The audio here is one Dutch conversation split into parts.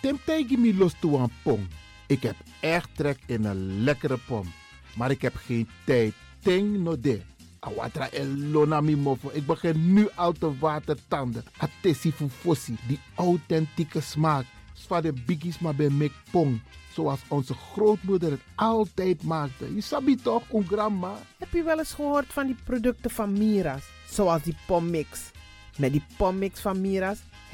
Temtijgi mi los toe aan. Ik heb echt trek in een lekkere pom. Maar ik heb geen tijd. Ting no de. Awatra mi mofo. Ik begin nu al te watertanden. Atesi fufosi. Die authentieke smaak. Zwa de biggies maar bij mek pom. Zoals onze grootmoeder het altijd maakte. Je sabi toch, een grandma? Heb je wel eens gehoord van die producten van Mira's? Zoals die pommix. Met die pommix van Mira's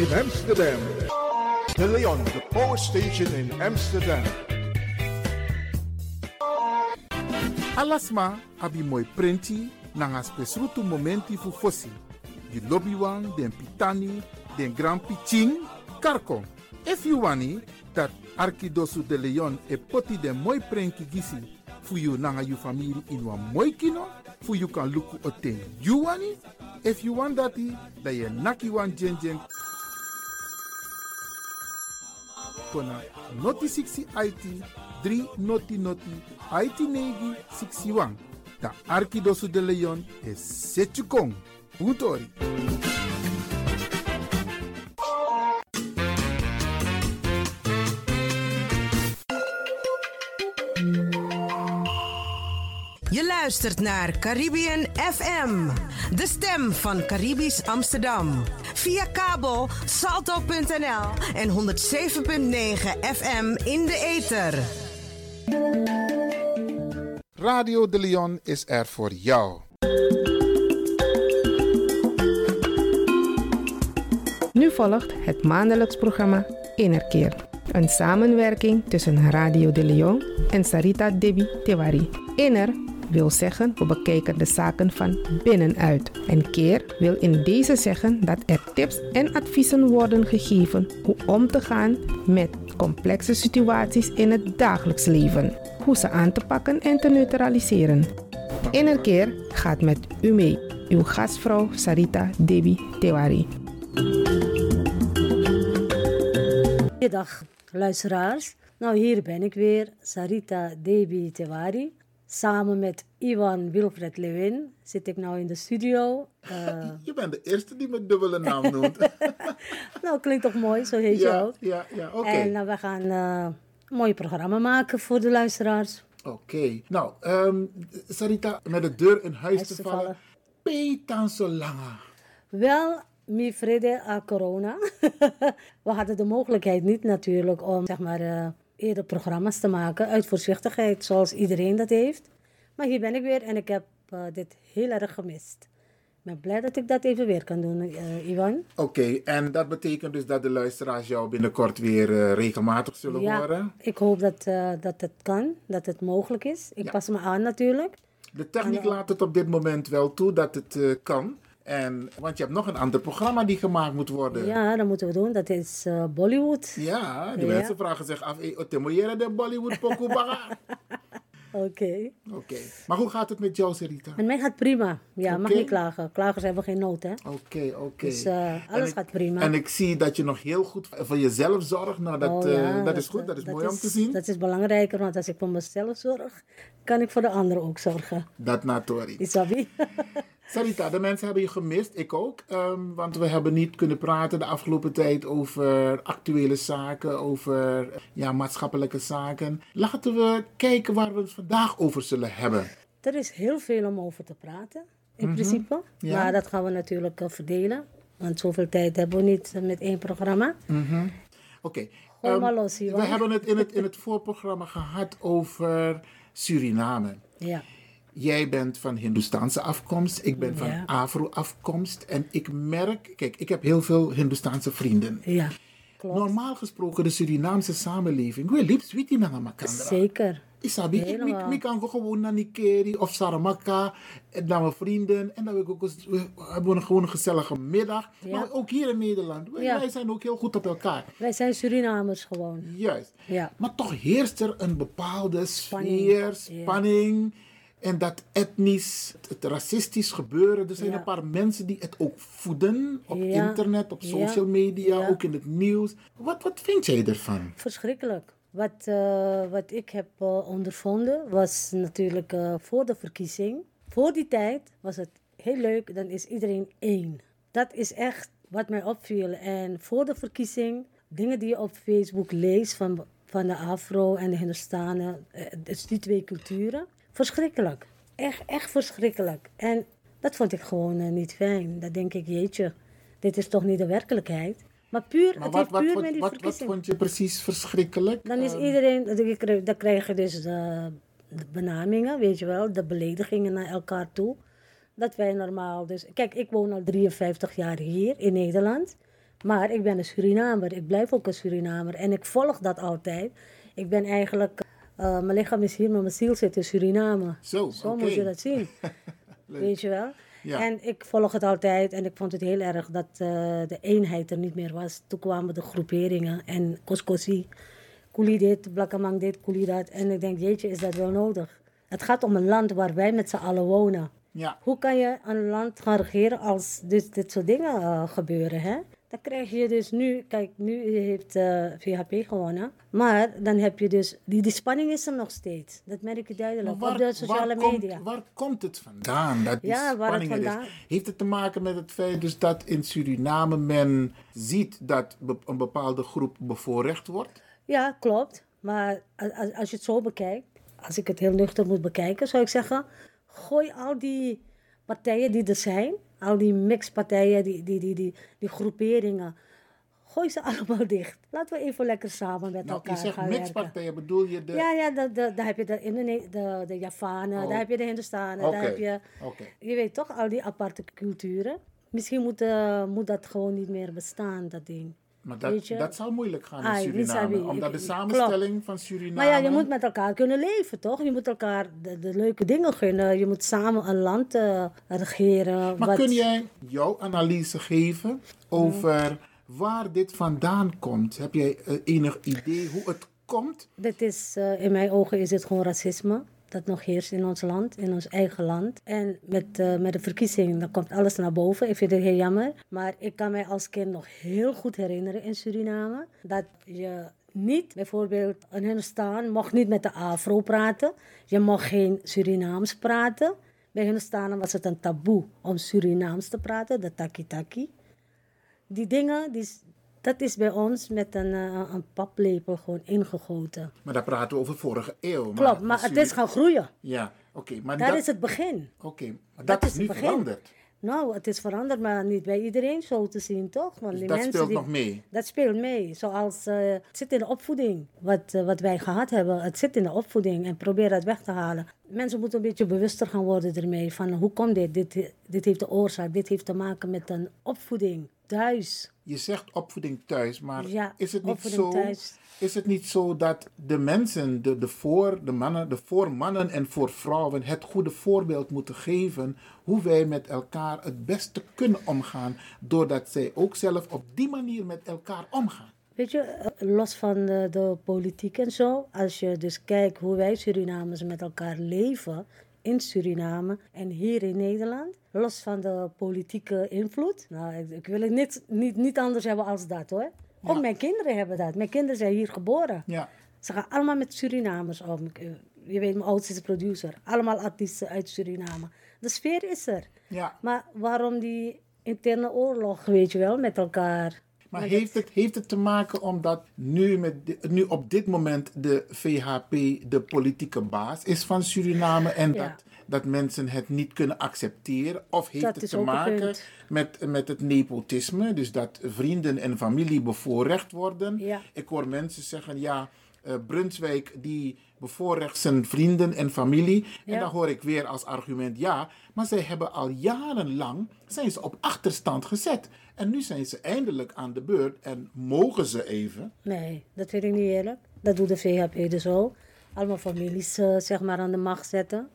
In Amsterdam. De Leon, the power station in Amsterdam. Alasma abi moi prenti nanga spesrutu momenti fu fosi. Di lobby wan, den pitani, den grand piching, karko. If you wani, dat Arkidosu de Leon e poti den moi prenki gisi fu you nanga you family in wan moi kino, fu you kan luku oten you wani. If you want dati, da ye naki wan jen kona noti 60 IT 3 noti noti IT negi 61. Da Arkidosu de Leon is Setchukong. Puntori. Je luistert naar Caribbean FM, de stem van Caribisch Amsterdam. Via kabel salto.nl en 107.9 FM in de ether. Radio de Leon is er voor jou. Nu volgt het maandelijks programma Innerkeer. Een samenwerking tussen Radio de Leon en Sarita Debi Tewari. Inner wil zeggen we bekijken de zaken van binnenuit. En keer wil in deze zeggen dat er tips en adviezen worden gegeven hoe om te gaan met complexe situaties in het dagelijks leven. Hoe ze aan te pakken en te neutraliseren. Innerkeer gaat met u mee. Uw gastvrouw Sarita Debi Tewari. Goedendag luisteraars. Nou, hier ben ik weer, Sarita Debi Tewari. Samen met Iwan Wilfred Lewin zit ik nou in de studio. Eh, Je bent de eerste die me dubbele naam noemt. nou, klinkt toch mooi, zo heet je ook. ja, ja, oké. En uh, we gaan uh, een mooi programma maken voor de luisteraars. Oké. Nou, um, Sarita, met de deur in huis, te vallen. Petan zo lang. Wel, mi vrede a corona. we hadden de mogelijkheid niet natuurlijk om zeg maar, eh, eerder programma's te maken uit voorzichtigheid, zoals iedereen dat heeft. Maar hier ben ik weer en ik heb eh, dit heel erg gemist. Ik ben blij dat ik dat even weer kan doen, eh, Ivan. Oké, en dat betekent dus dat de luisteraars jou binnenkort weer eh, regelmatig zullen Ja, horen. ik hoop dat, dat het kan, dat het mogelijk is. Ik Ja. pas me aan natuurlijk. De techniek laat het op dit moment wel toe dat het kan. En, want je hebt nog een ander programma die gemaakt moet worden. Ja, dat moeten we doen. Dat is eh, Bollywood. Ja, de Ja. mensen vragen zich af, hey, otemoyere de Bollywood pokoe Oké. Oké, maar hoe gaat het met jou, Sarita? En mij gaat prima. Ja, mag Oké. niet klagen. Klagers hebben geen nood, hè? Oké, oké. Dus eh, alles ik- gaat prima. En ik zie dat je nog heel goed voor jezelf zorgt. Nou, dat, Oh eh, dat is goed, dat is mooi om te zien. Dat is belangrijker, want als ik voor mezelf zorg, kan ik voor de anderen ook zorgen. Dat natori. Isabi? Sarita, de mensen hebben je gemist, ik ook. ehm, want we hebben niet kunnen praten de afgelopen tijd over actuele zaken, over ja, maatschappelijke zaken. Laten we kijken waar we het vandaag over zullen hebben. er is heel veel om over te praten, in Mhm. principe. Ja. Maar dat gaan we natuurlijk eh, verdelen. Want zoveel tijd hebben we niet eh, met één programma. Oké. Gooi ehm, los, we hebben het in, het in het voorprogramma gehad over Suriname. Ja. Jij bent van Hindoestaanse afkomst, ik ben van Ja. Afro-afkomst. En ik merk, kijk, ik heb heel veel Hindoestaanse vrienden. Ja, klopt. Normaal gesproken, de Surinaamse samenleving, we liep sweetie naar elkaar. Zeker. Isabi, ik, ik, kan gewoon naar Nikeri of Saramaka en naar mijn vrienden. En dan ik ook we hebben we gewoon een gezellige middag. Ja. Maar ook hier in Nederland, wij, Ja. wij zijn ook heel goed op elkaar. Wij zijn Surinamers gewoon. Juist. Ja. Maar toch heerst er een bepaalde Spanning. sfeer, Ja. En dat etnisch, het racistisch gebeuren. Er zijn Ja. een paar mensen die het ook voeden op Ja. internet, op social media, ook in het nieuws. Wat, wat vind jij ervan? Verschrikkelijk. Wat, eh, wat ik heb eh, ondervonden was natuurlijk eh, voor de verkiezing. Voor die tijd was het heel leuk, dan is iedereen één. Dat is echt wat mij opviel. En voor de verkiezing, dingen die je op Facebook leest van, van de Afro en de Hindustanen, dus die twee culturen. Verschrikkelijk. Echt, echt verschrikkelijk. En dat vond ik gewoon eh, niet fijn. Dat denk ik, jeetje, dit is toch niet de werkelijkheid. Maar puur, Maar het wat, heeft puur wat, met die wat, wat vond je precies verschrikkelijk? Dan is Ehm, iedereen, dan krijg je dus de, de benamingen, weet je wel, de beledigingen naar elkaar toe. Dat wij normaal dus... Kijk, ik woon al 53 jaar hier in Nederland. Maar ik ben een Surinamer. Ik blijf ook een Surinamer. En ik volg dat altijd. Ik ben eigenlijk... eh, mijn lichaam is hier, maar mijn ziel zit in Suriname. Zo, Zo moet je dat zien. Weet je wel? Ja. En ik volg het altijd en ik vond het heel erg dat eh, de eenheid er niet meer was. Toen kwamen de groeperingen en Koskosi, Kuli dit, Blakkamang dit, Kuli dat. En ik denk, jeetje, is dat wel nodig? Het gaat om een land waar wij met z'n allen wonen. Ja. Hoe kan je een land gaan regeren als dit, dit soort dingen eh, gebeuren, hè? Dan krijg je dus nu, kijk, nu heeft eh, VHP gewonnen. Maar dan heb je dus, die, die spanning is er nog steeds. Dat merk je duidelijk Maar op de sociale waar media. Komt, waar komt het vandaan? Dat die Ja, waar het spanning vandaan- is? Heeft het te maken met het feit dus dat in Suriname men ziet dat een bepaalde groep bevoorrecht wordt? Ja, klopt. Maar a- a- als je het zo bekijkt, als ik het heel nuchter moet bekijken, zou ik zeggen: gooi al die partijen die er zijn, al die mixpartijen, die, die, die, die, die groeperingen, gooi ze allemaal dicht. Laten we even lekker samen met Nou, elkaar je zegt gaan werken. mixpartijen, bedoel je de... Ja, ja, de, de, daar heb je de, Indone- de, de Javanen, Oh. daar heb je de Hindustanen, daar heb je, je weet toch, al die aparte culturen. Misschien moet, eh, moet dat gewoon niet meer bestaan, dat ding. Maar dat, dat zal moeilijk gaan Ah, in niet Suriname. Omdat de samenstelling van Suriname... Maar ja, je moet met elkaar kunnen leven, toch? Je moet elkaar de, de leuke dingen gunnen. Je moet samen een land eh, regeren. Maar wat- kun jij jouw analyse geven over waar dit vandaan komt? Heb jij eh, enig idee hoe het komt? Dit is, eh, in mijn ogen is dit gewoon racisme. Dat nog heerst in ons land, in ons eigen land. En met, eh, met de verkiezingen, dan komt alles naar boven. Ik vind het heel jammer. Maar ik kan mij als kind nog heel goed herinneren in Suriname. Dat je niet, bijvoorbeeld een Hindustan, mocht niet met de Afro praten. Je mocht geen Surinaams praten. Bij Hindustanen was het een taboe om Surinaams te praten, de taki-taki. Die dingen, die, dat is bij ons met een, eh, een paplepel gewoon ingegoten. Maar daar praten we over vorige eeuw. Klopt, maar het is gaan groeien. Ja, oké. maar dat, is het begin. Oké, maar dat, is begin. veranderd. Nou, het is veranderd, maar niet bij iedereen zo te zien, toch? Want Dus die dat mensen speelt die- nog mee. Dat speelt mee. Zoals eh, het zit in de opvoeding. Wat, eh, wat wij gehad hebben, het zit in de opvoeding. En probeer dat weg te halen. Mensen moeten een beetje bewuster gaan worden ermee. Van hoe komt dit? Dit, dit heeft de oorzaak. Dit heeft te maken met een opvoeding. Thuis. Je zegt opvoeding thuis, maar Ja, is, het niet zo, thuis. is het niet zo dat de mensen, de, de, voor, de, mannen, de voor mannen en voor vrouwen, het goede voorbeeld moeten geven hoe wij met elkaar het beste kunnen omgaan, doordat zij ook zelf op die manier met elkaar omgaan? Weet je, eh, los van de, de politiek en zo, als je dus kijkt hoe wij Surinamers met elkaar leven in Suriname en hier in Nederland, los van de politieke invloed, nou, ik, ik wil het niet, niet, niet anders hebben als dat hoor. Ook mijn kinderen hebben dat. Mijn kinderen zijn hier geboren. Ja. Ze gaan allemaal met Surinamers om. Eh, Je weet, mijn oudste is producer. Allemaal artiesten uit Suriname. De sfeer is er. Ja. Maar waarom die interne oorlog, weet je wel, met elkaar? Maar heeft het, heeft het te maken omdat nu, met di- nu op dit moment de VHP de politieke baas is van Suriname en Ja. dat, dat mensen het niet kunnen accepteren? Of heeft Dat het te maken met, met het nepotisme, dus dat vrienden en familie bevoorrecht worden? Ja. Ik hoor mensen zeggen, ja, eh, Brunswijk die bevoorrecht zijn vrienden en familie. En dan hoor ik weer als argument, ja, maar zij hebben al jarenlang, zijn ze op achterstand gezet. En nu zijn ze eindelijk aan de beurt en mogen ze even. Nee, dat vind ik niet eerlijk. Dat doet de VHP dus ook. Allemaal families eh, zeg maar aan de macht zetten.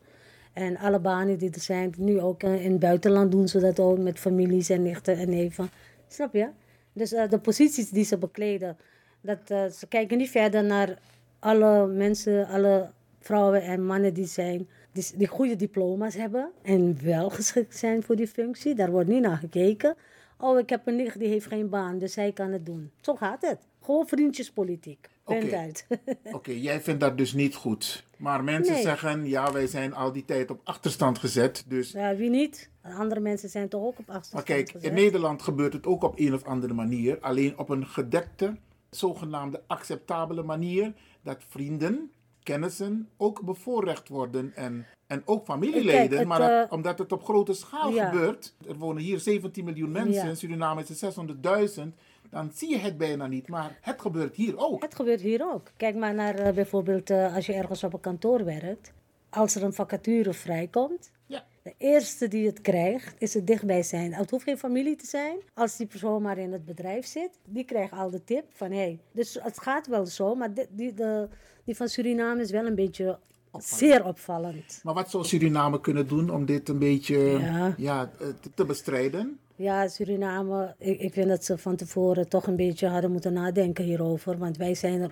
En alle banen die er zijn, nu ook eh, in het buitenland doen ze dat ook met families en nichten en neven. Snap je? Dus eh, de posities die ze bekleden, dat, ze kijken niet verder naar alle mensen, alle vrouwen en mannen die zijn, die, die goede diploma's hebben en wel geschikt zijn voor die functie. Daar wordt niet naar gekeken. Oh, ik heb een nicht die heeft geen baan, dus zij kan het doen. Zo gaat het. Gewoon vriendjespolitiek. Oké. uit. Oké, jij vindt dat dus niet goed. Maar mensen Nee. zeggen, ja, wij zijn al die tijd op achterstand gezet. Dus ja, wie niet? Andere mensen zijn toch ook op afstand. Maar kijk, in Nederland gebeurt het ook op een of andere manier. Alleen op een gedekte, zogenaamde acceptabele manier. Dat vrienden, kennissen ook bevoorrecht worden. En, en ook familieleden. Kijk, het, maar dat- eh, omdat het op grote schaal ja. gebeurt. Er wonen hier 17 miljoen mensen. Ja. In Suriname is het 600.000. Dan zie je het bijna niet. Maar het gebeurt hier ook. Het gebeurt hier ook. Kijk maar naar eh, bijvoorbeeld eh, als je ergens op een kantoor werkt. Als er een vacature vrijkomt. Ja. De eerste die het krijgt, is het dichtbij zijn. Het hoeft geen familie te zijn. Als die persoon maar in het bedrijf zit, die krijgt al de tip van hé. Hey, dus het gaat wel zo, maar die, die, de, die van Suriname is wel een beetje zeer opvallend. Maar wat zou Suriname kunnen doen om dit een beetje Ja. ja. eh, te- te bestrijden? Ja, Suriname, ik, ik vind dat ze van tevoren toch een beetje hadden moeten nadenken hierover. Want wij zijn er,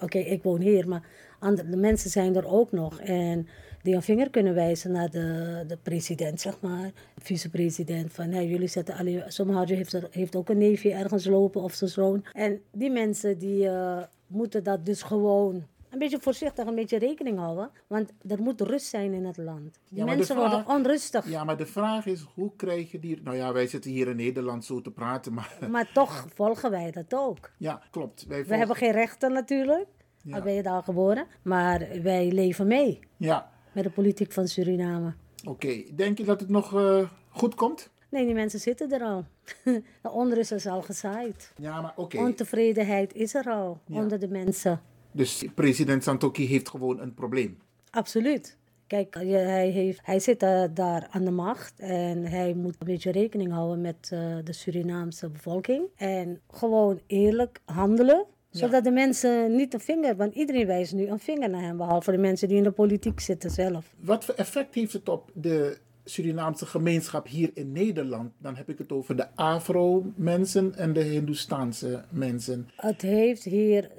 oké, ik woon hier, maar andere, de mensen zijn er ook nog. En die een vinger kunnen wijzen naar de, de president, zeg maar, vicepresident. Van hey, jullie zetten alleen, Somhajo heeft, er, heeft ook een neefje ergens lopen of zijn zoon. En die mensen die eh, moeten dat dus gewoon een beetje voorzichtig, een beetje rekening houden. Want er moet rust zijn in het land. Die Ja, mensen vraag- worden onrustig. Ja, maar de vraag is, hoe krijg je die... Nou ja, wij zitten hier in Nederland zo te praten, maar... Maar toch volgen wij dat ook. Ja, klopt. Wij We hebben geen rechten natuurlijk. Ja. Al ben je daar geboren. Maar wij leven mee Ja, met de politiek van Suriname. oké. Denk je dat het nog eh, goed komt? Nee, die mensen zitten er al. de onrust is al gezaaid. Ja, maar oké. Ontevredenheid is er al Ja. onder de mensen. Dus president Santoki heeft gewoon een probleem. Absoluut. Kijk, hij, heeft, hij zit daar aan de macht en hij moet een beetje rekening houden met eh, de Surinaamse bevolking. En gewoon eerlijk handelen, zodat de mensen niet een vinger, want iedereen wijst nu een vinger naar hem, behalve de mensen die in de politiek zitten zelf. Wat voor effect heeft het op de Surinaamse gemeenschap hier in Nederland? Dan heb ik het over de Afro-mensen en de Hindoestaanse mensen. Het heeft hier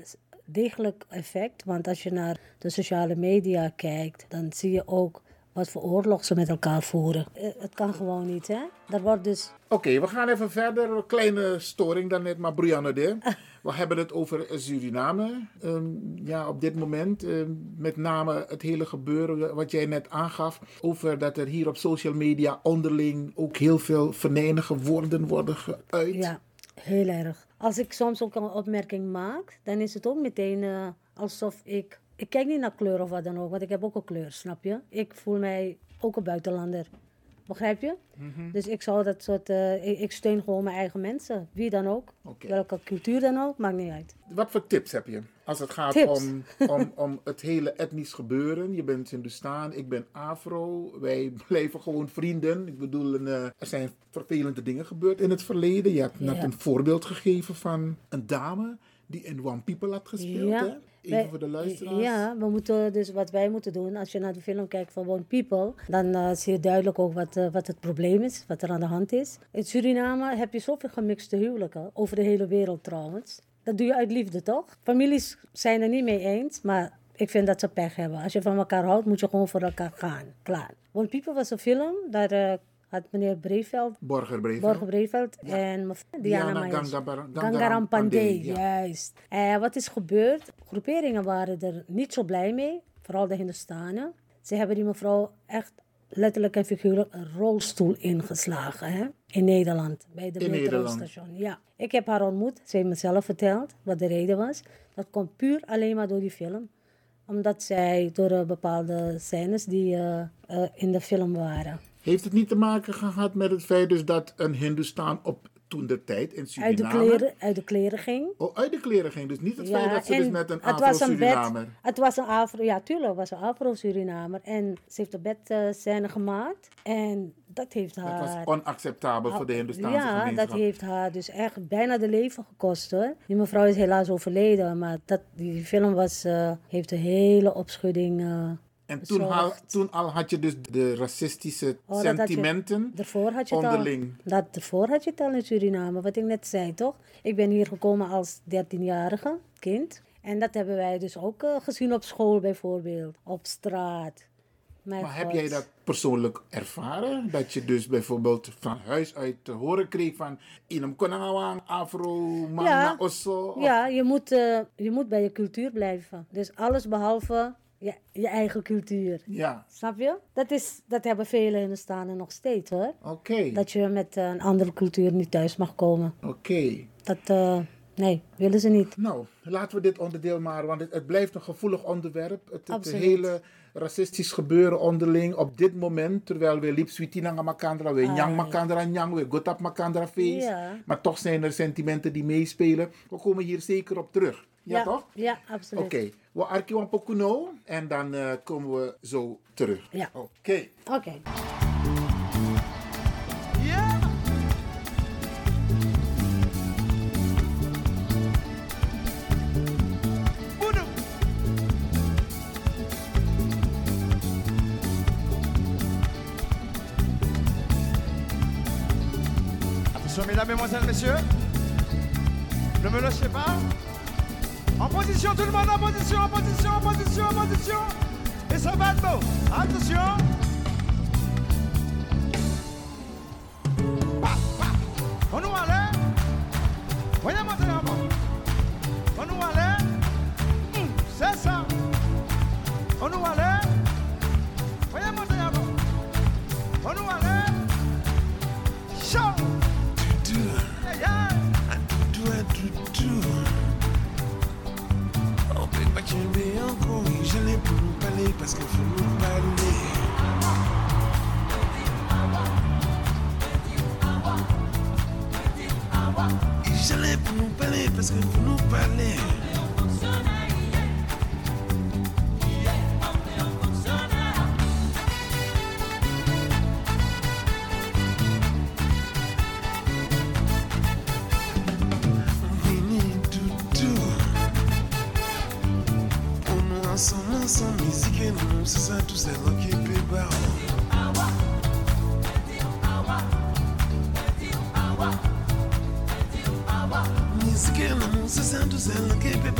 degelijk effect, want als je naar de sociale media kijkt, dan zie je ook wat voor oorlog ze met elkaar voeren. Eh, Het kan gewoon niet, hè? Er wordt dus Oké, we gaan even verder. Een kleine storing dan net, maar Brianne de. We hebben het over Suriname. Ehm, ja, op dit moment. ehm, met name het hele gebeuren wat jij net aangaf. Over dat er hier op social media onderling ook heel veel venijnige woorden worden geuit. Ja, heel erg. Als ik soms ook een opmerking maak, dan is het ook meteen eh, alsof ik... Ik kijk niet naar kleur of wat dan ook, want ik heb ook een kleur, snap je? Ik voel mij ook een buitenlander. Begrijp je? Mhm. Dus ik zou dat soort... eh, ik, ik steun gewoon mijn eigen mensen. Wie dan ook. Welke cultuur dan ook, maakt niet uit. Wat voor tips heb je als het gaat Tips? om, om, om het hele etnisch gebeuren? Je bent Hindoestaan, ik ben Afro. Wij blijven gewoon vrienden. Ik bedoel, een, eh, er zijn vervelende dingen gebeurd in het verleden. Je hebt net Ja. een voorbeeld gegeven van een dame die in One People had gespeeld. Hè? Even wij- voor de luisteraars. Ja, we moeten dus wat wij moeten doen, als je naar de film kijkt van One People, dan eh, zie je duidelijk ook wat, eh, wat het probleem is, wat er aan de hand is. In Suriname heb je zoveel gemixte huwelijken, over de hele wereld trouwens. Dat doe je uit liefde, toch? Families zijn er niet mee eens, maar ik vind dat ze pech hebben. Als je van elkaar houdt, moet je gewoon voor elkaar gaan. Klaar. One People was een film, daar eh, had meneer Breveld Borger Breveld. En Diana, Diana Gangaram Pandey, ja. juist. Eh, wat is gebeurd? Groeperingen waren er niet zo blij mee, vooral de Hindustanen. Ze hebben die mevrouw echt letterlijk en figuurlijk een rolstoel ingeslagen hè? in Nederland, bij de metrostation. Ja. Ik heb haar ontmoet, ze heeft me zelf verteld wat de reden was. Dat komt puur alleen maar door die film omdat zij door eh, bepaalde scènes die eh, in de film waren. Heeft het niet te maken gehad met het feit dus dat een Hindoestaan op toen de tijd in Uit de, Suriname... kleren, uit de kleren ging. Oh, uit de kleren ging. Dus niet het feit dat ze dus met een Afro-Surinamer... Het was een Afro, ja tuurlijk, het was een Afro-Surinamer. En ze heeft een bedscène gemaakt. En dat heeft Dat haar... was onacceptabel voor de Hindoestaanse ja, gemeenschap. dat heeft haar dus echt bijna de leven gekost hoor. Die mevrouw is helaas overleden, maar dat, die film was, eh, heeft een hele opschudding eh En toen al, toen al had je dus de racistische Oh, dat had je- sentimenten Daarvoor had je het onderling. al. Dat, daarvoor had je het al in Suriname, wat ik net zei, toch? Ik ben hier gekomen als 13-jarige kind. En dat hebben wij dus ook eh, gezien op school bijvoorbeeld, op straat. Mijn Maar heb jij dat persoonlijk ervaren? Dat je dus bijvoorbeeld van huis uit te horen kreeg van... Inam konangawang, afro, man Ja. osso. of- Ja, je moet, eh, je moet bij je cultuur blijven. Dus alles behalve je, je eigen cultuur. Ja, Snap je? Dat, is, dat hebben velen in de staanden nog steeds hoor. oké. Dat je met eh, een andere cultuur niet thuis mag komen. Oké. Dat, eh, nee, willen ze niet. Nou, laten we dit onderdeel maar, want het, het blijft een gevoelig onderwerp. Het, hele racistisch gebeuren onderling op dit moment, terwijl we liep sweetinanga makandra, we nyang makandra nyang, we gotap makandra feest. Ja. Maar toch zijn er sentimenten die meespelen. We komen hier zeker op terug. Ja, toch? Ja, absoluut. Oké, we arkiwan pokuno en dan eh, komen we zo terug. Ja. Oké. Oké. mesdames, mesdemoiselles, messieurs. Ne me lâchez pas. En position, tout le monde en position, en position, en position, en position. Et ça va être beau. Attention. Pa, pa. On nous allait. Voyez courir, j'allais pour nous parler parce qu'il faut le Et J'allais pour nous parler parce que vous nous parlez. Suzanne, Suzanne, keep it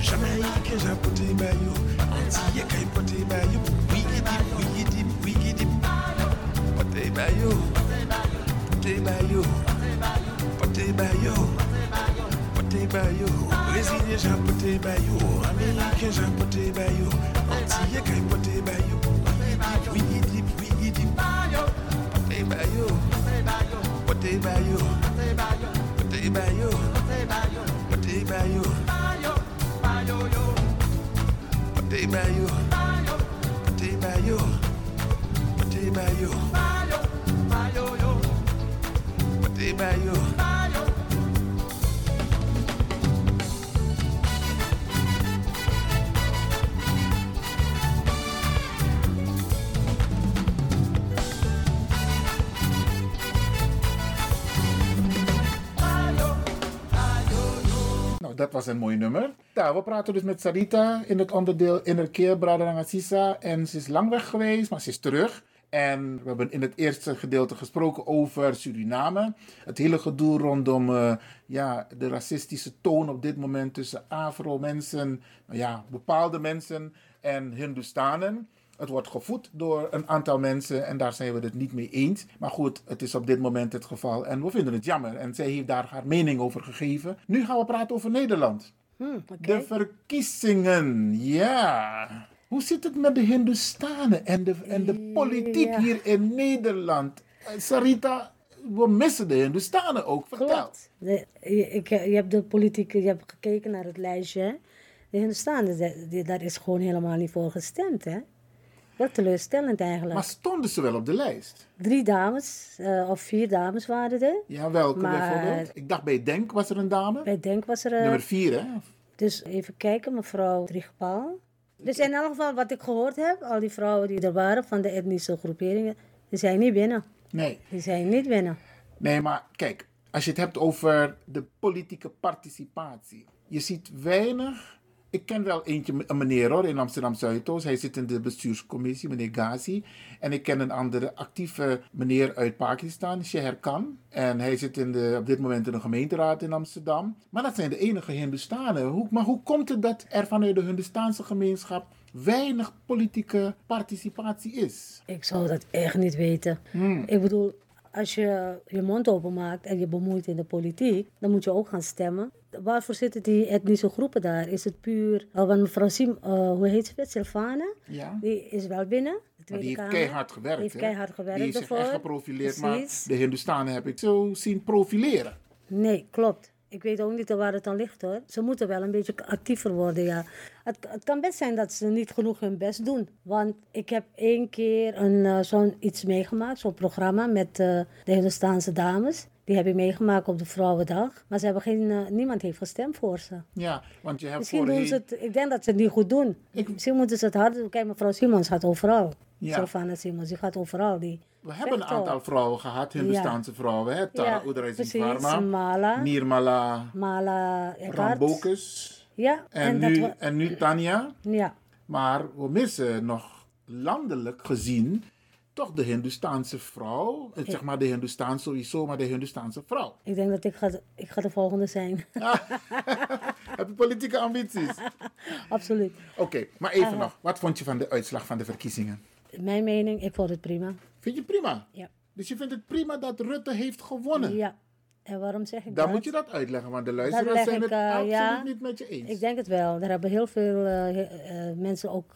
Jamaica is a putty by you. Auntie, can putty by you. Wiggity, wiggity, wiggity. Putty by you. Putty by you. Putty by you. Putty by you. Brazil is a putty by you. America is value. Was een mooi nummer. Ja, we praten dus met Sarita in het onderdeel Innerkeer Bradangasisa. En ze is lang weg geweest, maar ze is terug. En we hebben in het eerste gedeelte gesproken over Suriname. Het hele gedoe rondom eh, ja, de racistische toon op dit moment tussen Afro-mensen, nou ja, bepaalde mensen en Hindustanen. Het wordt gevoed door een aantal mensen en daar zijn we het niet mee eens. Maar goed, het is op dit moment het geval en we vinden het jammer. En zij heeft daar haar mening over gegeven. Nu gaan we praten over Nederland. Hmm, De verkiezingen, ja. Hoe zit het met de Hindustanen en de, en de politiek Ja. hier in Nederland? Eh, Sarita, we missen de Hindustanen ook. Vertel. Klopt. De, je, ik, je hebt de politiek, je hebt gekeken naar het lijstje. hè. De Hindustanen, daar is gewoon helemaal niet voor gestemd, hè? Wel teleurstellend eigenlijk. Maar stonden ze wel op de lijst? Drie dames, eh, of vier dames waren er. Ja, welke Maar- bijvoorbeeld? Ik dacht bij Denk was er een dame. Bij Denk was er... eh, Nummer vier, hè? Dus even kijken, mevrouw Driegpaal. Dus in elk geval wat ik gehoord heb, al die vrouwen die er waren van de etnische groeperingen, die zijn niet binnen. Nee. Die zijn niet binnen. Nee, maar kijk, als je het hebt over de politieke participatie. Je ziet weinig. Ik ken wel eentje, een meneer hoor, in Amsterdam Zuidoost. Hij zit in de bestuurscommissie, meneer Ghazi. En ik ken een andere actieve meneer uit Pakistan, Sheher Khan. En hij zit in de, op dit moment in de gemeenteraad in Amsterdam. Maar dat zijn de enige Hindustanen. Hoe, maar hoe komt het dat er vanuit de Hindustaanse gemeenschap weinig politieke participatie is? Ik zou dat echt niet weten. Hmm. Ik bedoel, als je je mond openmaakt en je bemoeit in de politiek, dan moet je ook gaan stemmen. Waarvoor zitten die etnische groepen daar? Is het puur... Oh, want mevrouw eh, hoe heet ze? het? Sylvana? Ja. Die is wel binnen. Maar die heeft keihard gewerkt. Die heeft keihard gewerkt Die heeft zich echt geprofileerd. Precies. Maar de Hindustanen heb ik zo zien profileren. Nee, klopt. Ik weet ook niet waar het aan ligt hoor. Ze moeten wel een beetje actiever worden, ja. Het, het kan best zijn dat ze niet genoeg hun best doen. Want ik heb één keer een, eh, zo'n iets meegemaakt, zo'n programma met eh, de Hindustaanse dames. Die heb ik meegemaakt op de Vrouwendag. Maar ze hebben geen, eh, niemand heeft gestemd voor ze. Ja, want je hebt Misschien doen ze het, ik denk dat ze het niet goed doen. Misschien moeten ze het harder doen. Kijk, mevrouw Simons gaat overal. Ja. Sylvana Simons, die gaat overal. Die We hebben een aantal vrouwen gehad, Hindustaanse vrouwen. Hè? Tara Ja. Varma, Mala. Nirmala Mala. Rambokus Ja, en, en, nu, wa- en nu Tanja. Ja. Maar we missen nog landelijk gezien toch de Hindustaanse vrouw. Eh, Zeg maar de Hindustaanse sowieso, maar de Hindustaanse vrouw. Ik denk dat ik ga, ik ga de volgende zijn. Heb je politieke ambities? Absoluut. Oké, maar even Eh. nog. Wat vond je van de uitslag van de verkiezingen? Mijn mening, ik vond het prima. Vind je prima? Ja. Dus je vindt het prima dat Rutte heeft gewonnen? Ja. En waarom zeg ik Dan dat? moet je dat uitleggen, want de luisteraars zijn ik, het eh, absoluut ja. niet met je eens. Ik denk het wel. Daar hebben heel veel eh, eh, mensen, ook,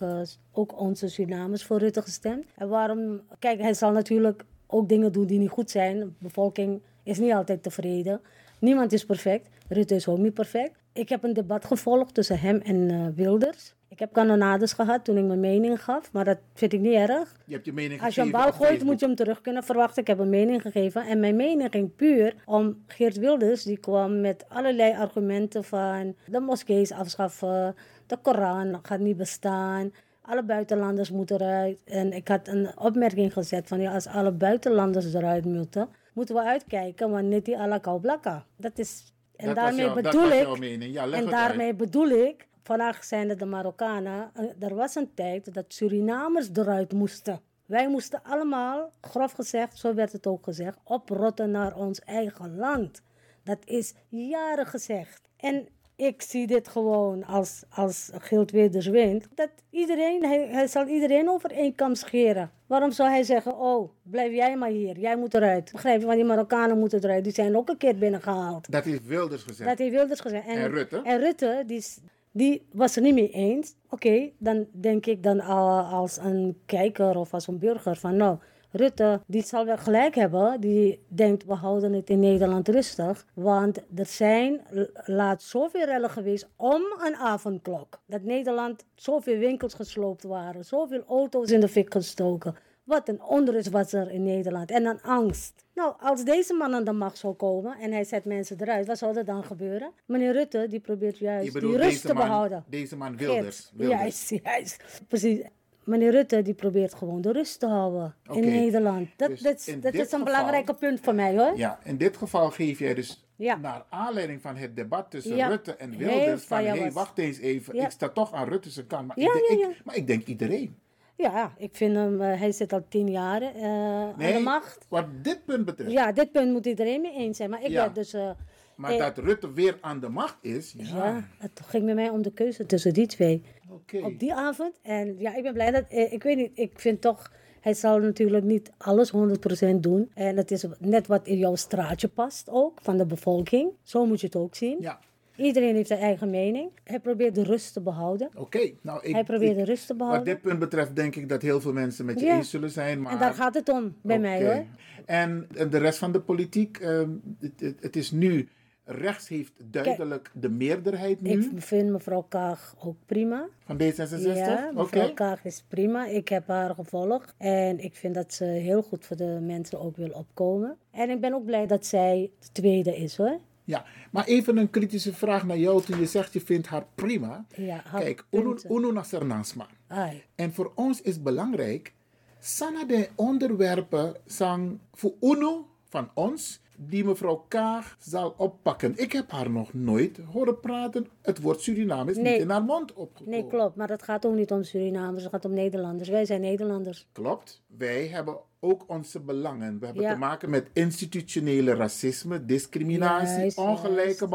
ook onze Surinamers, voor Rutte gestemd. En waarom? Kijk, hij zal natuurlijk ook dingen doen die niet goed zijn. De bevolking is niet altijd tevreden. Niemand is perfect. Rutte is ook niet perfect. Ik heb een debat gevolgd tussen hem en Wilders. Ik heb kanonades gehad toen ik mijn mening gaf, maar dat vind ik niet erg. Je hebt je mening Als je een bal gooit, moet je hem terug kunnen verwachten. Ik heb een mening gegeven. En mijn mening ging puur om Geert Wilders. Die kwam met allerlei argumenten van de moskees afschaffen. De Koran gaat niet bestaan. Alle buitenlanders moeten eruit. En ik had een opmerking gezet van ja, als alle buitenlanders eruit moeten, moeten we uitkijken. Want niet die alla blakka. Dat is. En Dat daarmee jouw- bedoel ik. Ja, en daarmee bedoel ik. Vandaag zijn het de Marokkanen. Eh, Er was een tijd dat Surinamers eruit moesten. Wij moesten allemaal, grof gezegd, zo werd het ook gezegd, oprotten naar ons eigen land. Dat is jaren gezegd. En ik zie dit gewoon als, als Gild Weders wint. Dat iedereen, hij, hij zal iedereen over één kam scheren. Waarom zou hij zeggen, oh, blijf jij maar hier, jij moet eruit. Begrijp je, want die Marokkanen moeten eruit. Die zijn ook een keer binnengehaald. Dat heeft Wilders gezegd. Dat heeft Wilders gezegd. En Rutte? En Rutte, die, is- die was er niet mee eens. Oké, dan denk ik dan al als een kijker of als een burger van nou, Rutte, die zal wel gelijk hebben. Die denkt, we houden het in Nederland rustig. Want er zijn l- laatst zoveel rellen geweest om een avondklok. Dat Nederland zoveel winkels gesloopt waren. Zoveel auto's in de fik gestoken. Wat een onrust was er in Nederland. En een angst. Nou, als deze man aan de macht zou komen en hij zet mensen eruit, wat zou er dan gebeuren? Meneer Rutte, die probeert juist die rust deze te man- behouden. deze man Wilders, Wilders. Juist, juist. Precies. Meneer Rutte, die probeert gewoon de rust te houden in Nederland. Dat, Dus dat, is- in dat is een belangrijk punt voor mij hoor. Ja, in dit geval geef jij dus Ja. naar aanleiding van het debat tussen Ja. Rutte en Heel Wilders van, hé, vijand. wacht eens even, Ja. ik sta toch aan Rutte zijn kant. Maar, Ja, ik, denk, ja, ik- maar ik denk iedereen. Ja, ik vind hem, eh, hij zit al tien jaar eh, aan de macht. wat dit punt betreft. Ja, dit punt moet iedereen mee eens zijn. Maar ik Ja. dus... eh, Maar dat Rutte weer aan de macht is, ja. Ja, het ging met mij om de keuze tussen die twee. Oké. Op die avond. En ja, ik ben blij dat... Ik weet niet, ik vind toch... Hij zal natuurlijk niet alles 100% doen. En het is net wat in jouw straatje past ook, van de bevolking. Zo moet je het ook zien. Ja. Iedereen heeft zijn eigen mening. Hij probeert de rust te behouden. Oké, nou ik... Hij probeert ik- de rust te Wat behouden. dit punt betreft denk ik dat heel veel mensen met je Ja. eens zullen zijn. Maar... En daar gaat het om, bij mij hoor. En, en de rest van de politiek, ehm, het, het, het is nu rechts heeft duidelijk de meerderheid nu. Ik vind mevrouw Kaag ook prima. Van D66? Ja, mevrouw. Kaag is prima. Ik heb haar gevolgd. En ik vind dat ze heel goed voor de mensen ook wil opkomen. En ik ben ook blij dat zij de tweede is hoor. Ja, maar even een kritische vraag naar jou toen je zegt je vindt haar prima. Ja, haar Kijk, uno, punten. uno nasser nansma. Ai. En voor ons is belangrijk, sana de onderwerpen zijn voor uno van ons, die mevrouw Kaag zal oppakken. Ik heb haar nog nooit horen praten. Het woord Suriname is Nee. niet in haar mond opgekomen. Nee, klopt. Maar dat gaat ook niet om Surinamers. Het gaat om Nederlanders. Wij zijn Nederlanders. Klopt. Wij hebben ook onze belangen. We hebben Ja. te maken met institutionele racisme, discriminatie, Juist, ongelijke juist.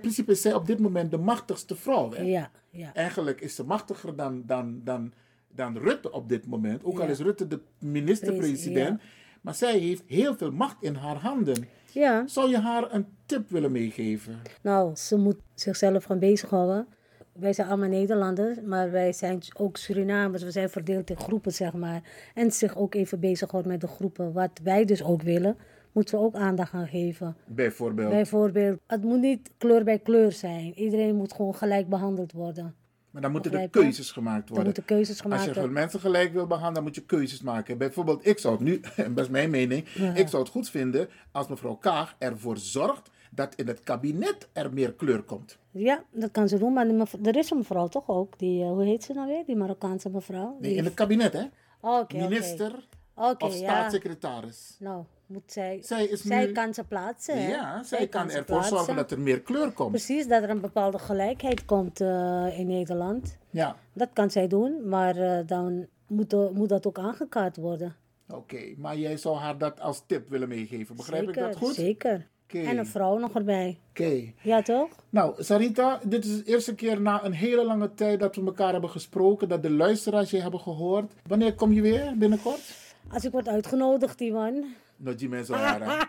Principe is zij op dit moment de machtigste vrouw. Hè? Ja, ja. Eigenlijk is ze machtiger dan, dan, dan Rutte op dit moment. Ook al Ja. is Rutte de minister-president. Maar zij heeft heel veel macht in haar handen. Ja. Zou je haar een tip willen meegeven? Nou, ze moet zichzelf gaan bezighouden. Wij zijn allemaal Nederlanders, maar wij zijn ook Surinamers. We zijn verdeeld in groepen, zeg maar. En zich ook even bezighouden met de groepen. Wat wij dus ook willen, moeten we ook aandacht aan geven. Bijvoorbeeld. Bijvoorbeeld, het moet niet kleur bij kleur zijn. Iedereen moet gewoon gelijk behandeld worden. Maar dan moeten er keuzes gemaakt Dan worden. moeten keuzes gemaakt Als je worden. mensen gelijk wil behandelen, dan moet je keuzes maken. Bijvoorbeeld, ik zou het nu, en dat is mijn mening, Ja. ik zou het goed vinden als mevrouw Kaag ervoor zorgt dat in het kabinet er meer kleur komt. Ja, dat kan ze doen. Maar er is een mevrouw toch ook? Die, eh, hoe heet ze nou weer? Die Marokkaanse mevrouw? Nee, in het kabinet, hè? Oh. Minister Oké, of ja. staatssecretaris. Nou, moet zij... Zij is zij nu- kan ze plaatsen, hè? Ja, zij kan ervoor zorgen dat er meer kleur komt. Precies, dat er een bepaalde gelijkheid komt eh, in Nederland. Ja, Dat kan zij doen, maar eh, dan moet, moet dat ook aangekaart worden. oké. Maar jij zou haar dat als tip willen meegeven. Begrijp zeker, ik dat goed? Zeker. En een vrouw nog erbij. Oké. Ja, toch? Nou, Sarita, dit is de eerste keer na een hele lange tijd dat we elkaar hebben gesproken, dat de luisteraars je hebben gehoord. Wanneer kom je weer binnenkort? Als ik word uitgenodigd, Iwan. No, die mensen waren.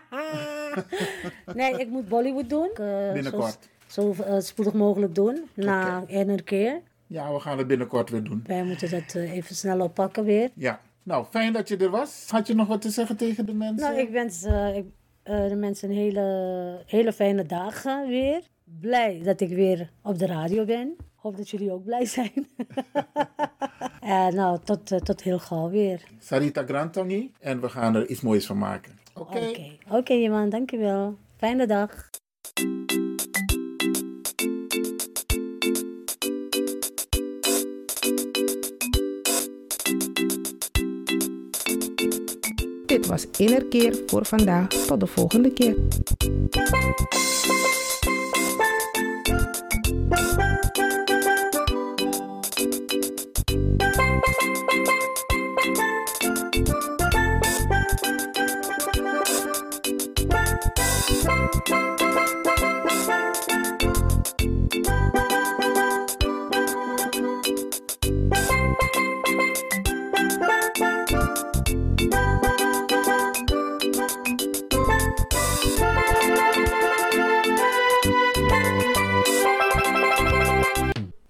nee, ik moet Bollywood doen. Eh, Binnenkort. Zo, zo eh, spoedig mogelijk doen, na een keer. Ja, we gaan het binnenkort weer doen. Wij moeten dat eh, even snel oppakken weer. Ja. Nou, fijn dat je er was. Had je nog wat te zeggen tegen de mensen? Nou, ik wens eh, ik, eh, de mensen een hele, hele fijne dagen weer. Blij dat ik weer op de radio ben. Hoop dat jullie ook blij zijn. En nou, tot, eh, tot heel gauw weer. Sarita Grantangi. En we gaan er iets moois van maken. Oké. Oké, Oké, Iman, dankjewel. Fijne dag. Was Innerkeer voor vandaag. Tot de volgende keer.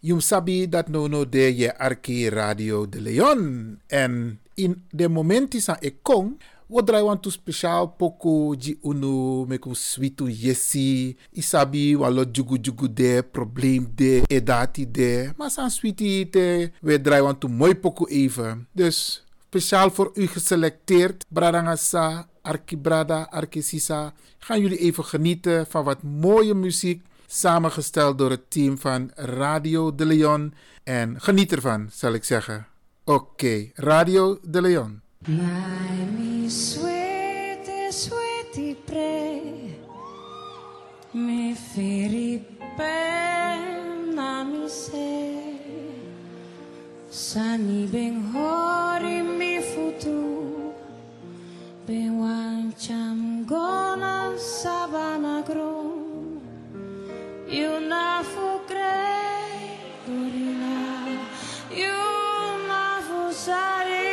Jum sabi dat no no de je arki Radio de Leon. En in de momenti sa ik kon, we draai want to speciaal poco ji unu meku switu yesi. Isabi wan lo jugu jugu de, probleem de, edati de. Maar san sweetie te, we draai want to mooi poco even. Dus speciaal voor u geselecteerd, Bradangasa, Arki Brada, Arki. Gaan jullie even genieten van wat mooie muziek. Samengesteld door het team van Radio de Leon. En geniet ervan, zal ik zeggen. Oké, Radio de Leon. My mi sweetie pre Mi firi pena mi se Sani ben hori mi futu Ben wancam gona sabana gro You na fu grey dorina You na fu sari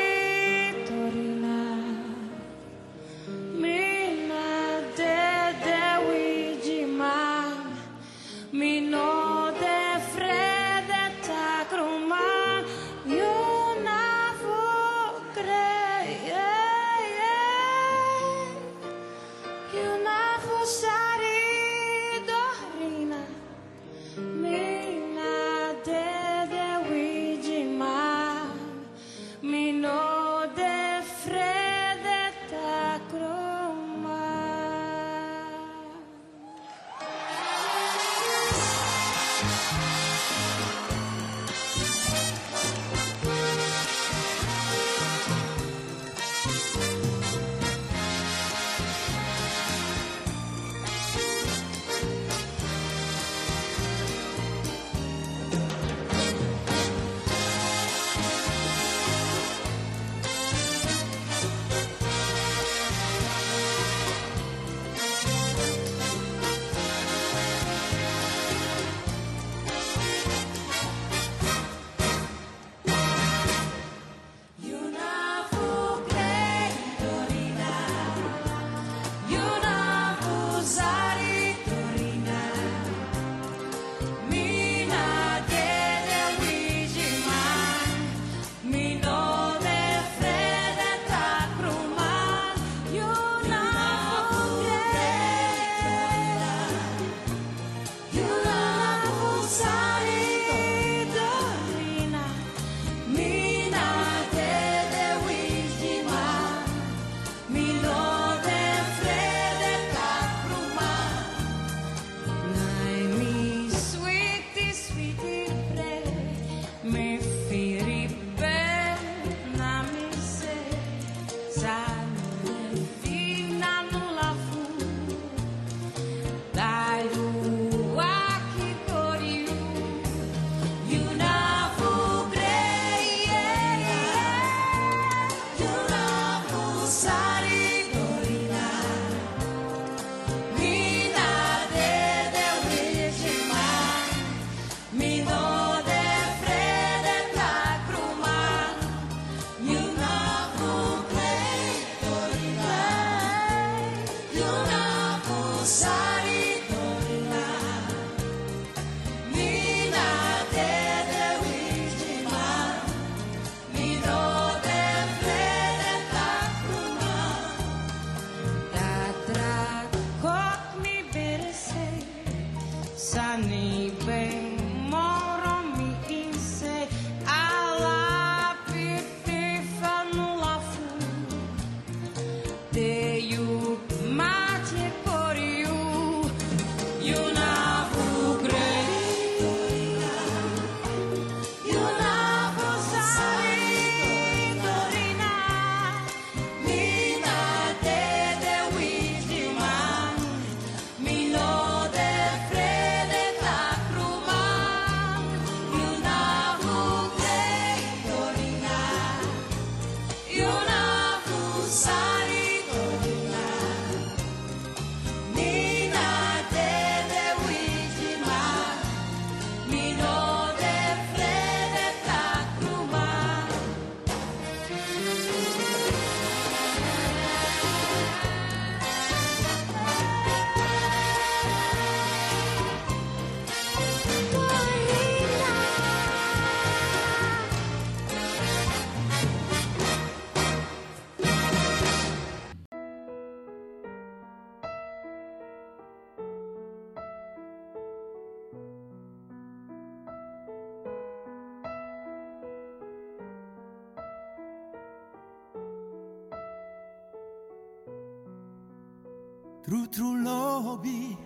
True, true lobby.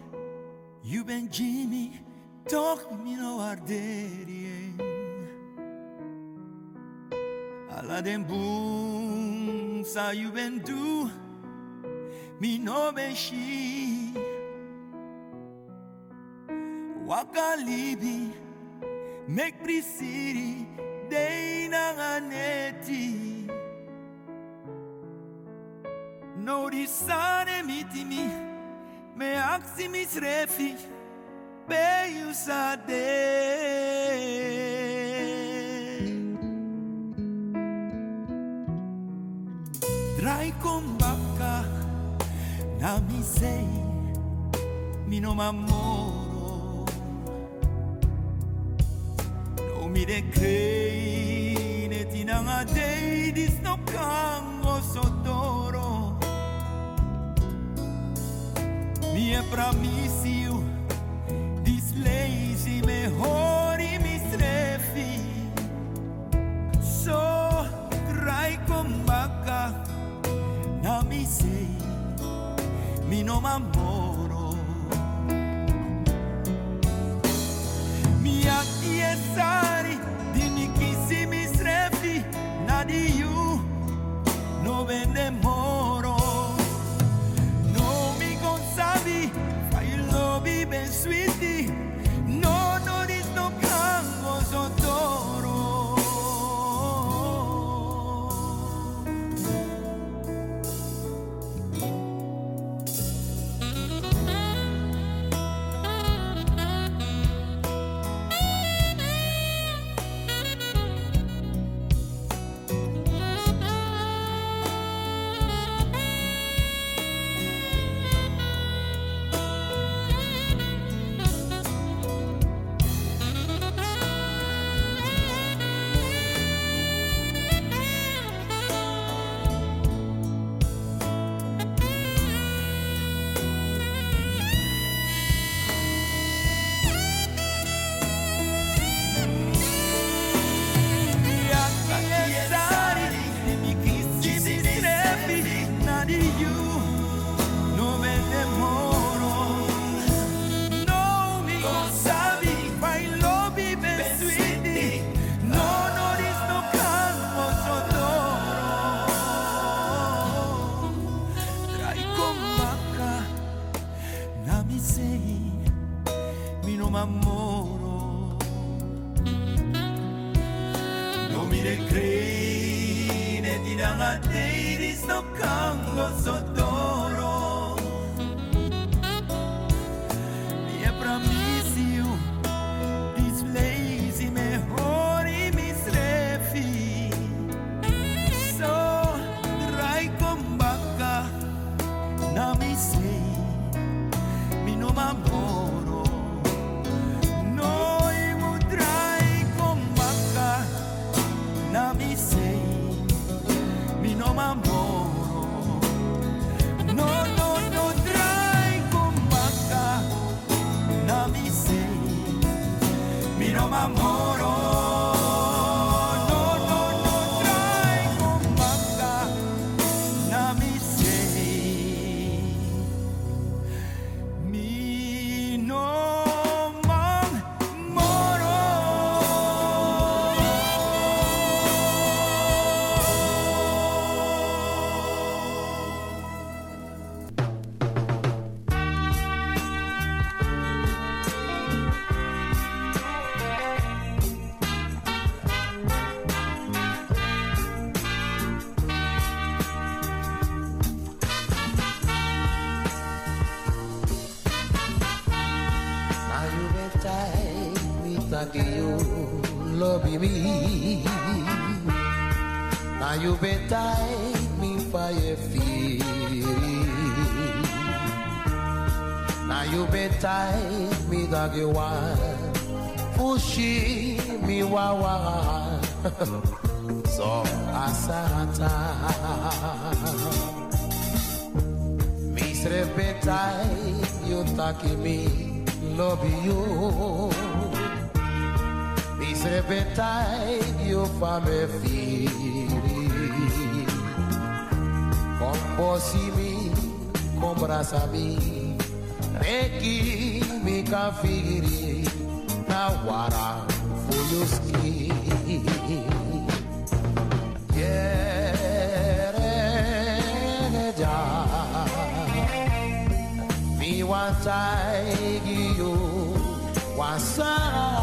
You ben Jimmy, toch mi no waardering. Alla den boom, sa you ben do. Mi no ben she. Waka libi, make prisiri, dei na ganeti. No di sane mitimi, me aksi misrefi, be you sade. Drai con bacca, na mi sei, mi no m'ammoro. No mi de crei, ne ti nanga dei, dis no cango Mi è promisio, dis lazy me hori mi strefi. So, drai con bacca, na mi sei, mi no m'ammoro. Mi acchiesari, dimmi chi si mi strefi, na di you, no vende so asata. Me srebe tight, you taki me love you. Me srebe tight, you fame feel. Come bossy me, compra mi Neki mi kafiri na wara for your me want I give you one side.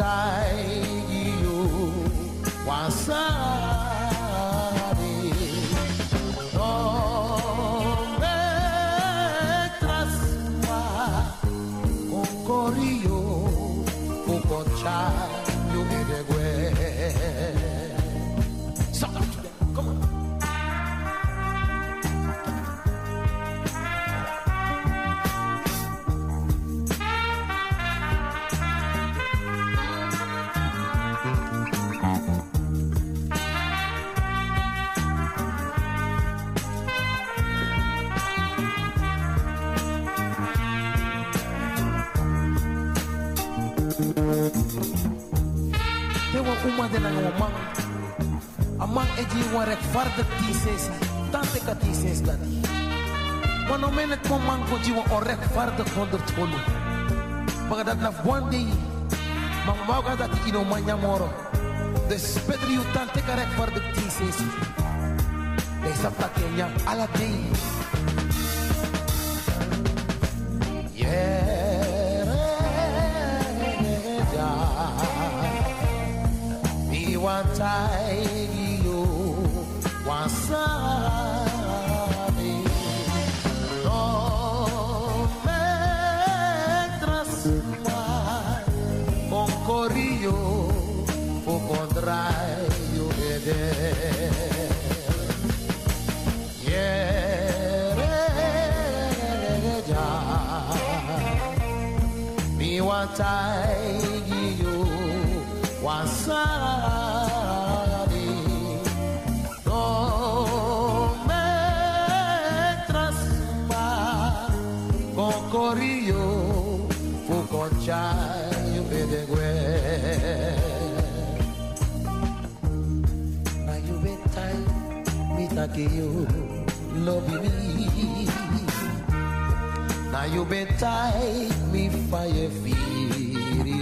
Mi edgy onrechtvaardig thesis, tante ka thesis dat die. Want om in dat na one day, maar wou dat ino manja moro. Tante ka Yeah. Mi take you love me Na you betai mi fire firi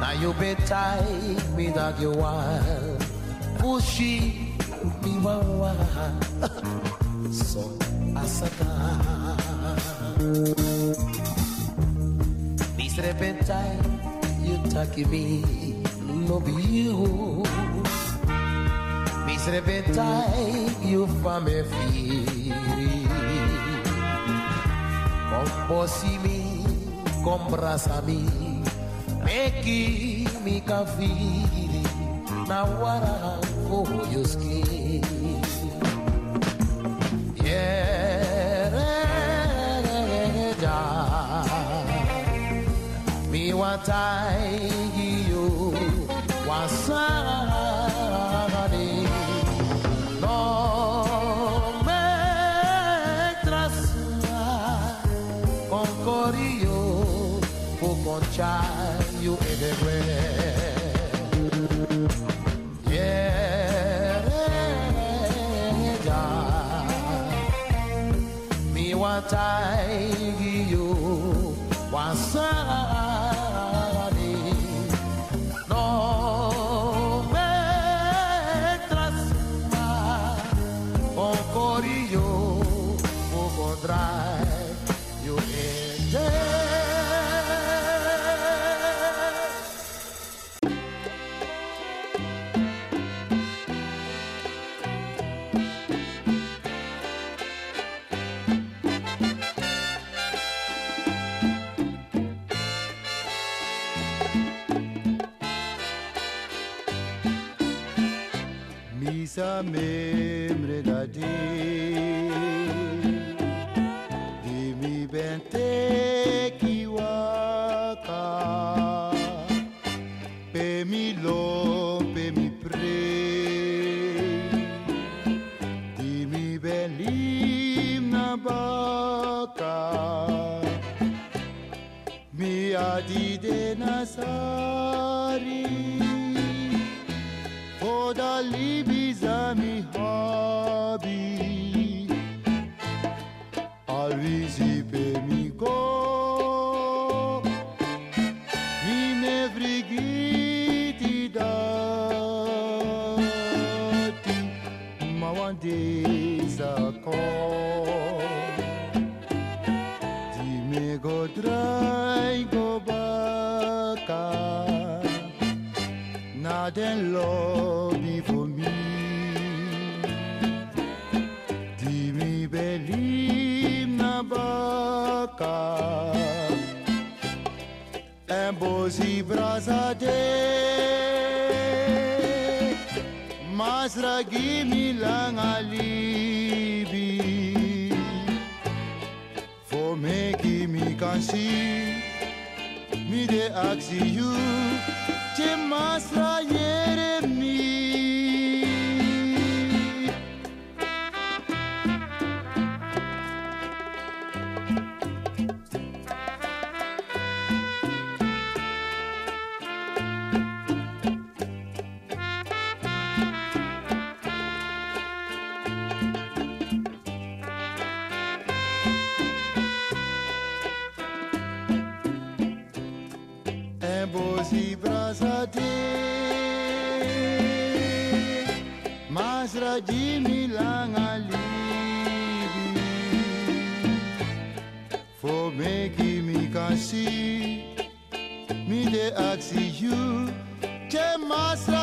Na you betai mi dag you wan Pushi mi wawa So asata This repentai you take me. Love you Isn't it time you from me feel? Compose me, compras a me, make me kafiri, na wara for your skin. Yeah, me one time. samim regadi Dimi bente kiwaka Pe mi lo, pe mi pre Dimi belim na baka Mi adide na sa libi za mi hobi Arizi pe mi go. Mi ne vrigiti dati Ma wan de ko. Di me go drai go baka. Na den lo gimilang alibi. For making me can see me the ask you te masra yere Jimmy Langa leave me for making me can see me the oxygen. Master.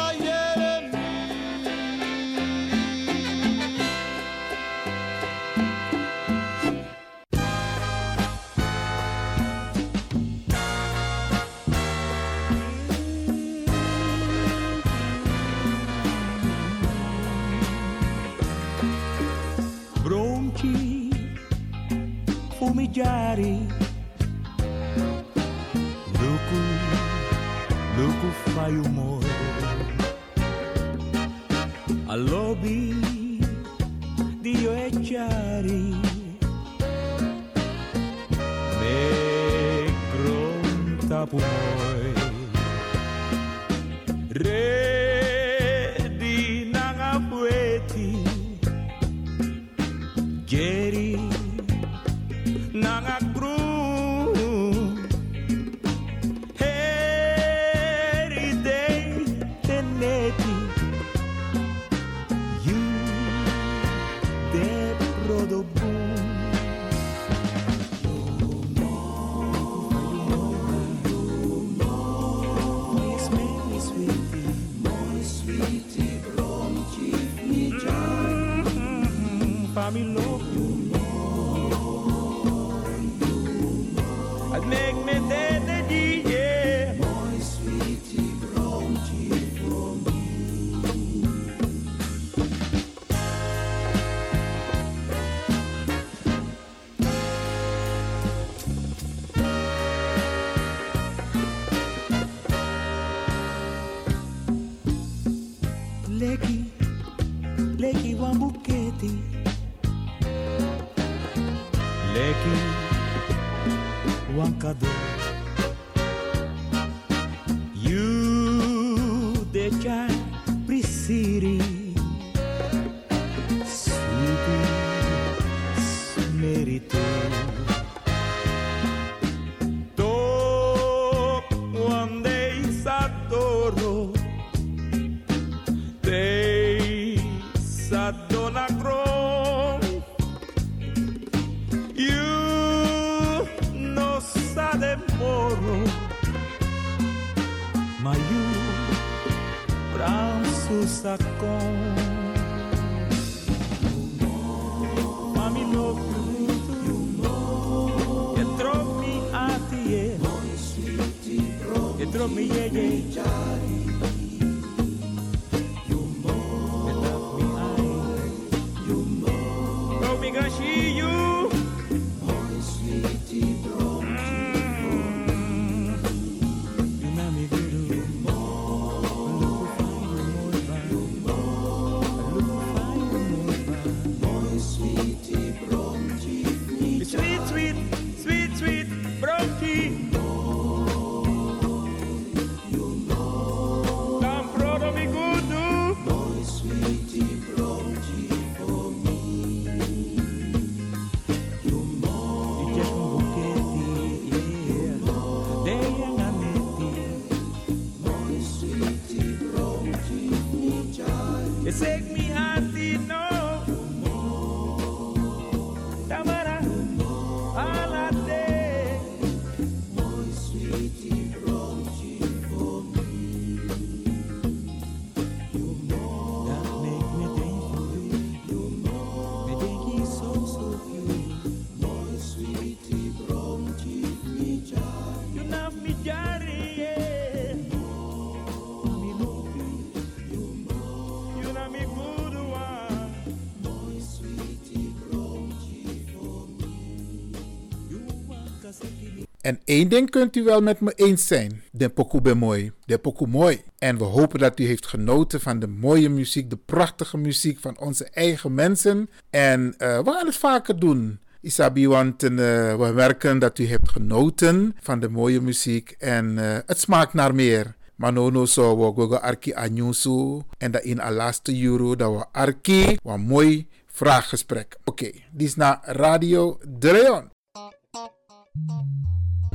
En één ding kunt u wel met me eens zijn. De pokoe ben mooi. De pokoe mooi. En we hopen dat u heeft genoten van de mooie muziek, de prachtige muziek van onze eigen mensen. En uh, we gaan het vaker doen. Isabi, want uh, we merken dat u heeft genoten van de mooie muziek. En uh, het smaakt naar meer. Manono zo we go arki anyusu. En dat in de laatste euro dat we arki. Wat mooi vraaggesprek. Oké, okay, dit is naar Radio De Leon.